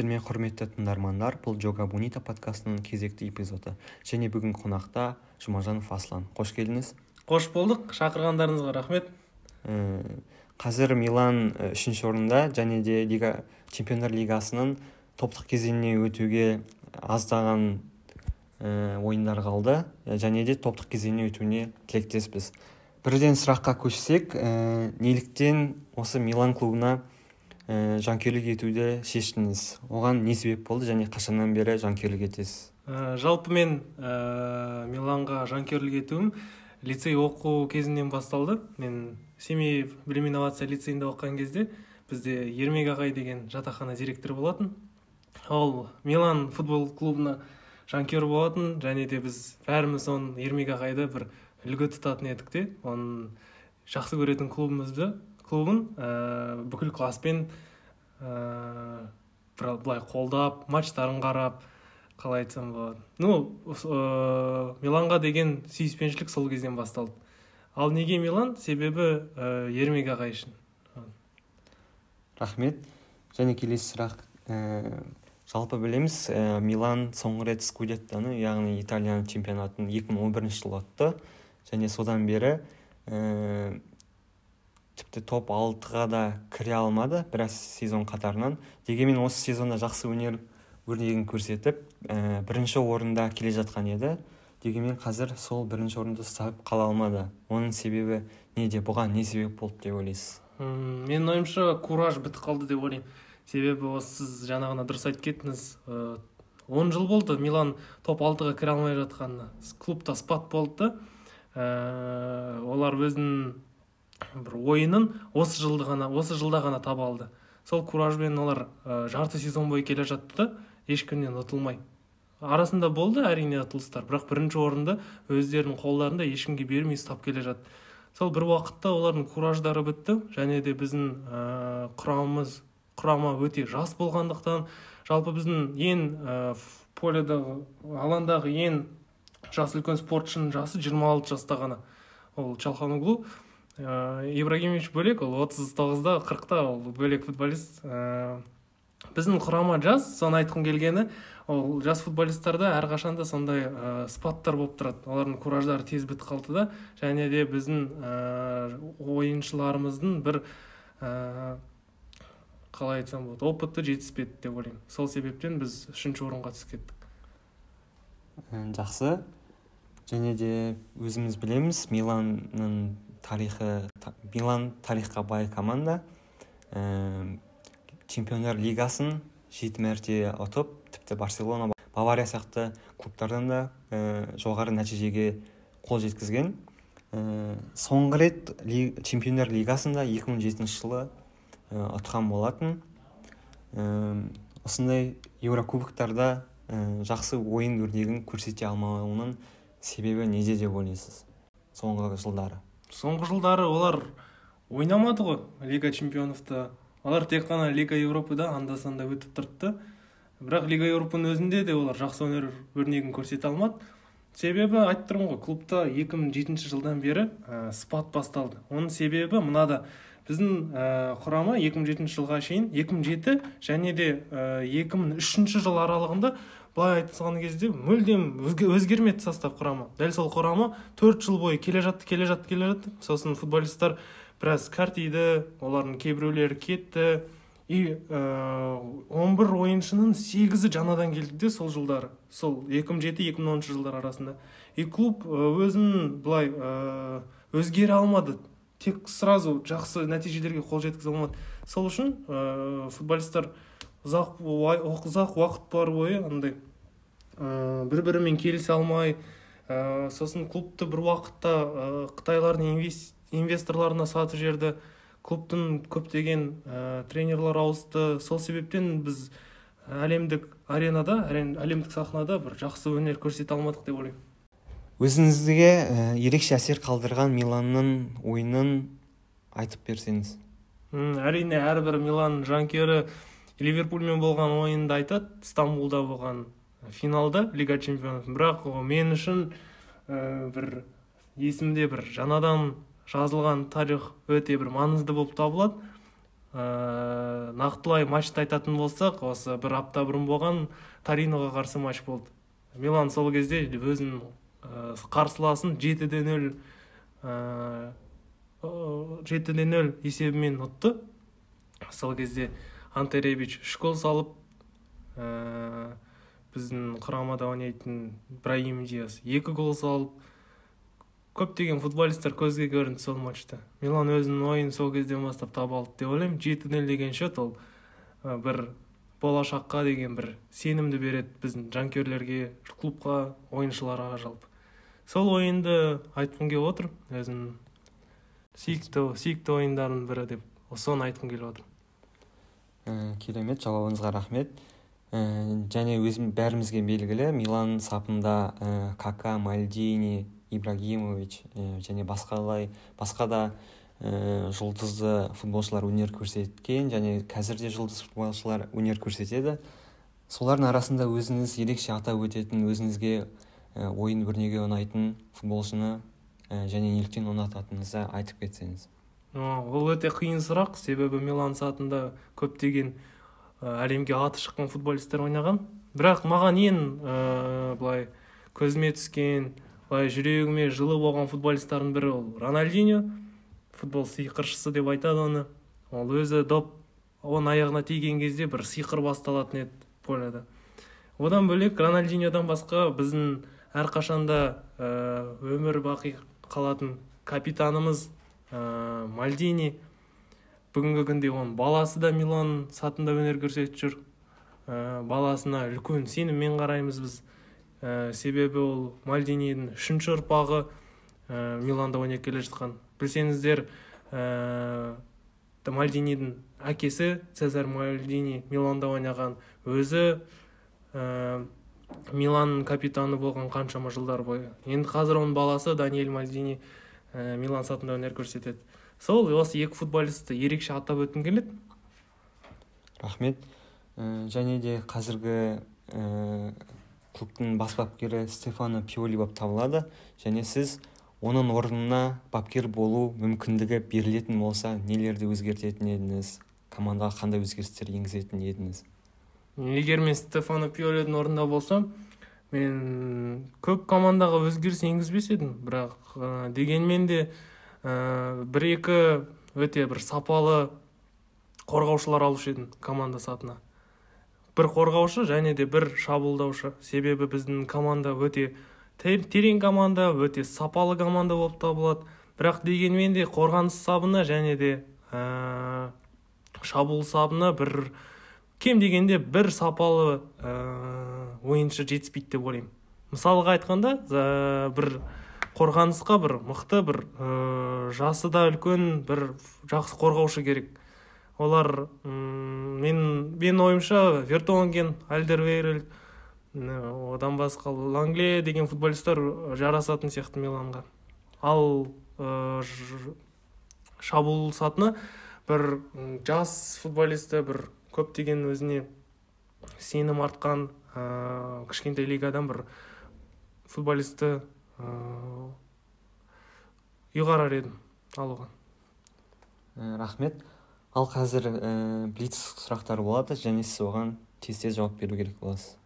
құрметті тыңдармандар бұл джога бунита подкастының кезекті эпизоды. Және бүгін қонақта жұмажанов аслан. Қош келдіңіз. Қош болдық. Шақырғандарыңызға рахмет. Ә, қазір милан ә, үшінші орында және де лига чемпиондар лигасының топтық кезеңіне өтуге аздаған ә, ойындар қалды. Және де топтық кезеңіне өтуіне тілектеспіз. Бірден сұраққа көшсек ә, неліктен осы милан клубына ә, жанкүйерлік етуді шештіңіз оған не себеп болды және қашаннан бері жанкүйерлік етесіз ә, жалпы мен ә, миланға жанкүйерлік етуім лицей оқу кезінен басталды. Мен семей білім инновация лицейінде оқыған кезде бізде ермек ағай деген жатақхана директоры болатын. Ол милан футбол клубына жанкүйер болатын және де біз бәріміз оның ермек ағайды бір үлгі тұтатын едік те. Оның жақсы көретін клубымызды клубын ә, бүкіл класспен ә, бір былай қолдап матчтарын қарап қалай айтсам болады. Ну ә, миланға деген сүйіспеншілік сол кезден басталды. Ал неге милан? Себебі ә, ермек ағай үшін рахмет. Және келесі сұрақ ә, жалпы білеміз ә, милан соңғы рет скудеттаны яғни италияның чемпионатын 2011 жылы ұтты және содан бері тіпті топ алтыға да кіре алмады біраз сезон қатарынан. Дегенмен осы сезонда жақсы өнер өрнегін көрсетіп ә, бірінші орында келе жатқан еді. Дегенмен қазір сол бірінші орынды ұстап қала алмады. Оның себебі неде бұған не себеп болды деп ойлайсыз? Менің ойымша кураж бітіп қалды деп ойлаймын. Себебі осы сіз жаңа ғана дұрыс айтып кеттіңіз. Э, он жыл болды милан топ алтыға кіре алмай жатқанына. Клубта спад болды. Да Э, олар өзінің бір ойынын осы жылды ғана осы жылда ғана таба алды. Сол куражбен олар э, жарты сезон бойы келе жатты. Да ешкімнен ұтылмай. Арасында болды әрине ұтылыстар бірақ бірінші орынды өздерінің қолдарында ешкімге бермей ұстап келе жатты сол бір уақытта олардың кураждары бітті. Және де біздің ә, құрамымыз құрама өте жас болғандықтан жалпы біздің ең ә, поледағы алаңдағы ең жасы үлкен спортшының жасы 26 жаста ғана. Ол чалханоглу ә, ибрагимович бөлек ол 39-да 40-та ол бөлек футболист. Ә, біздің құрама жас соны айтқым келгені ол жас футболисттарда әрқашанда сондай ә, спаттар болып тұрады. Олардың кураждары тез бітіп қалды да. Және де біздің ә, ойыншыларымыздың бір ә, қалай айтсам болады опыты жетіспеді деп ойлаймын. Сол себептен біз үшінші орынға түсіп кеттік. Жақсы. Және де өзіміз білеміз миланның тарихы та- милан тарихқа бай команда. Ә, чемпиондар лигасын жеті мәрте ұтып тіпті барселона бавария сияқты клубтардан да ә, жоғары нәтижеге қол жеткізген. Ә, соңғы рет ли, чемпиондар лигасында 2007 жылы ә, ұтқан болатын. Осындай еурокубоктарда жақсы ойын өрнегін көрсете алмауының себебі неде деп ойлайсыз? Соңғы жылдары. Соңғы жылдары олар ойнамады ғой лига чемпионовта. Олар тек қана лига европада анда санда өтіп тұрды. Бірақ лига европаның өзінде де олар жақсы өнер өрнегін көрсете алмады. Себебі айтып тұрмын ғой клубта 2007 жылдан бері ә, спад басталды. Оның себебі мынада біздің ә, құрама 2007 жылға шейін 2007 және де ә, 2003 жыл аралығында былай айтқан кезде мүлдем өзге, өзгермеді состав құрама дәл сол құрама төрт жыл бойы келе жатты келе жатты келе жатты. Сосын футболисттар біраз картиді олардың кейбіреулері кетті. И он бір ойыншының сегізі жаңадан келді де сол жылдары. Сол 2007-2010 жылдар арасында. И клуб ә, өзін былай ә, өзгере алмады. Тек сразу жақсы нәтижелерге қол жеткізе алмады. Сол үшін ә, футболисттар ұзақ ұзақ уақыт бар бойы андай бір бірімен келісе алмай ә, сосын клубты бір уақытта ә, қытайлардың инвес- инвесторларына сатып жіберді. Клубтың көптеген ә, тренерлер ауысты. Сол себептен біз әлемдік аренада әлем- әлемдік сахнада бір жақсы өнер көрсете алмадық деп ойлаймын. Өзіңізге ә, ерекше әсер қалдырған миланның ойынын айтып берсеңіз. М, әрине әрбір милан жанкүйері ливерпульмен болған ойынды айтады. Стамбулда болған финалда лига чемпионов бірақ мен үшін ә, бір есімде бір жаңадан жазылған тарих өте бір маңызды болып табылады. Ә, нақтылай матчты айтатын болсақ осы бір апта бұрын болған ториноға қарсы матч болды. Милан сол кезде өзінің ә, қарсыласын жетіде нөл жетіде нөл есебімен ұтты. Сол кезде анте ребич үш гол салып ә, біздің құрамада ойнайтын брahim диас екі гол салып көптеген футболисттер көзге көрінді сол матчта милан өзінің ойын сол кезден бастап таба алды деп ойлаймын. Жеті нөл деген счет ол ә, бір болашаққа деген бір сенімді береді біздің жанкүйерлерге клубқа ойыншыларға жалпы. Сол ойынды айтқым келіп отыр. Өзімнің сүйікті сүйікті ойындарымның бірі деп соны айтқым келіп отыр. Ә, керемет жауабыңызға рахмет. Ә, және өзім бәрімізге белгілі милан сапында ә, кака мальдини ибрагимович ә, және басқалай басқа да ә, жұлдызды футболшылар өнер көрсеткен және қазір де жұлдыз футболшылар өнер көрсетеді. Солардың арасында өзіңіз ерекше атап өтетін өзіңізге ә, ойын өрнегі ұнайтын футболшыны ә, және неліктен ұнататыныңызды айтып кетсеңіз. Ол өте қиын сұрақ. Себебі милан сатында көптеген әлемге аты шыққан футболисттер ойнаған. Бірақ маған ең ә, былай көзіме түскен жүрегіме жылы болған футболисттардың бірі ол рональдиньо футбол сиқыршысы деп айтады оны. Ол өзі доп оның аяғына тиген кезде бір сиқыр басталатын еді поляда одан бөлек рональдиньодан басқа біздің әрқашанда ә, өмір бақи қалатын капитанымыз ә, мальдини. Бүгінгі күнде оның баласы да милан сатында өнер көрсетіп жүр. Ә, баласына үлкен сеніммен қараймыз біз. Ә, себебі ол мальдинидің үшінші ұрпағы ә, миланда ойнап келе жатқан. Білсеңіздер ә, мальдинидің әкесі цезар мальдини миланда ойнаған. Өзі ә, милан капитаны болған қаншама жылдар бойы. Енді қазір оның баласы даниэль мальдини ә, милан сатында өнер көрсетеді. Сол осы екі футболистті ерекше атап өткім келеді. Рахмет. Және де қазіргі клубтың бас бапкері стефано пиоли болып табылады. Және сіз оның орнына бапкер болу мүмкіндігі берілетін болса нелерді өзгертетін едіңіз? Командаға қандай өзгерістер енгізетін едіңіз? Егер мен стефано пиолидің орнында болсам мен көп командаға өзгеріс енгізбес едім. Бірақ ә, дегенмен де ә, бір екі өте бір сапалы қорғаушылар алушы едім команда сатына бір қорғаушы және де бір шабуылдаушы. Себебі біздің команда өте терең команда өте сапалы команда болып табылады. Бірақ дегенмен де қорғаныс сабына және де ә, шабуыл сабына бір кем дегенде бір сапалы ә, ойыншы жетіспейді деп ойлаймын. Мысалға айтқанда ә, бір қорғанысқа бір мықты бір ә, жасы да үлкен бір жақсы қорғаушы керек. Олар мен мен ойымша вертонген альдервейрель одан басқа лангле деген футболисттер жарасатын сияқты миланға. Ал ә, шабуыл сатыны бір жас футболисті бір көптеген өзіне сенім артқан ә, кішкентай лигадан бір футболисті ә, ұйғарар едім алуға. Рахмет. Ал қазір ә, блиц сұрақтар болады және сіз оған тез тез жауап беру керек боласыз.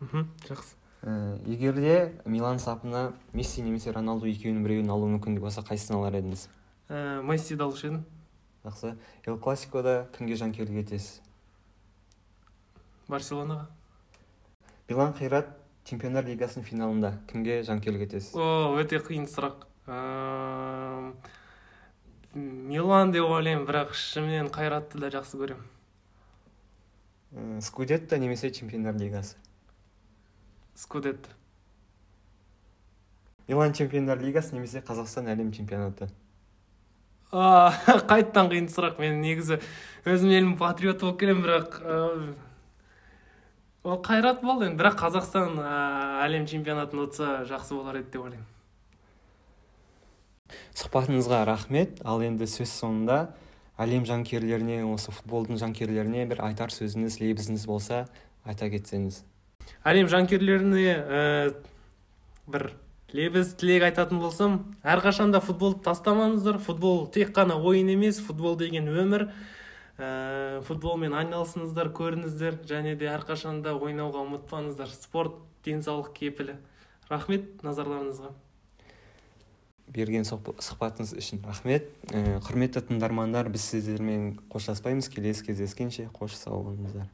Мхм жақсы. Ә, егер де милан сапына месси немесе роналду екеуінің біреуін алу мүмкіндігі болса қайсысын алар едіңіз? Ә, мессиді алушы едім. Жақсы. Эл классикода кімге жанкүйерлік етесіз барселонаға. Билан қайрат чемпиондар лигасының финалында кімге жанкүйерлік етесіз о өте қиын сұрақ. Милан деп ойлаймын бірақ ішімнен қайратты да жақсы көремін. Скудетто немесе чемпиондар лигасы? Скудетто. Милан чемпиондар лигасы немесе қазақстан әлем чемпионаты? Қайттан қиын сұрақ. Мен негізі өзім елімнің патриоты болып келемін бірақ ол қайрат болды енді. Бірақ қазақстан әлем чемпионатын ұтса жақсы болар еді деп ойлаймын. Сұхбатыңызға рахмет. Ал енді сөз соңында әлем жанкүйерлеріне осы футболдың жанкүйерлеріне бір айтар сөзіңіз лебізіңіз болса айта кетсеңіз. Әлем жанкүйерлеріне ә, бір лебіз тілек айтатын болсам әрқашанда футболды тастамаңыздар. Футбол тек қана ойын емес футбол деген өмір. Ә, футболмен айналысыңыздар көріңіздер. Және де әрқашанда ойнауға ұмытпаңыздар. Спорт денсаулық кепілі. Рахмет назарларыңызға. Берген сұхбатыңыз үшін рахмет. Ә, құрметті тыңдармандар біз сіздермен қоштаспаймыз. Келесі кездескенше қош сау болыңыздар.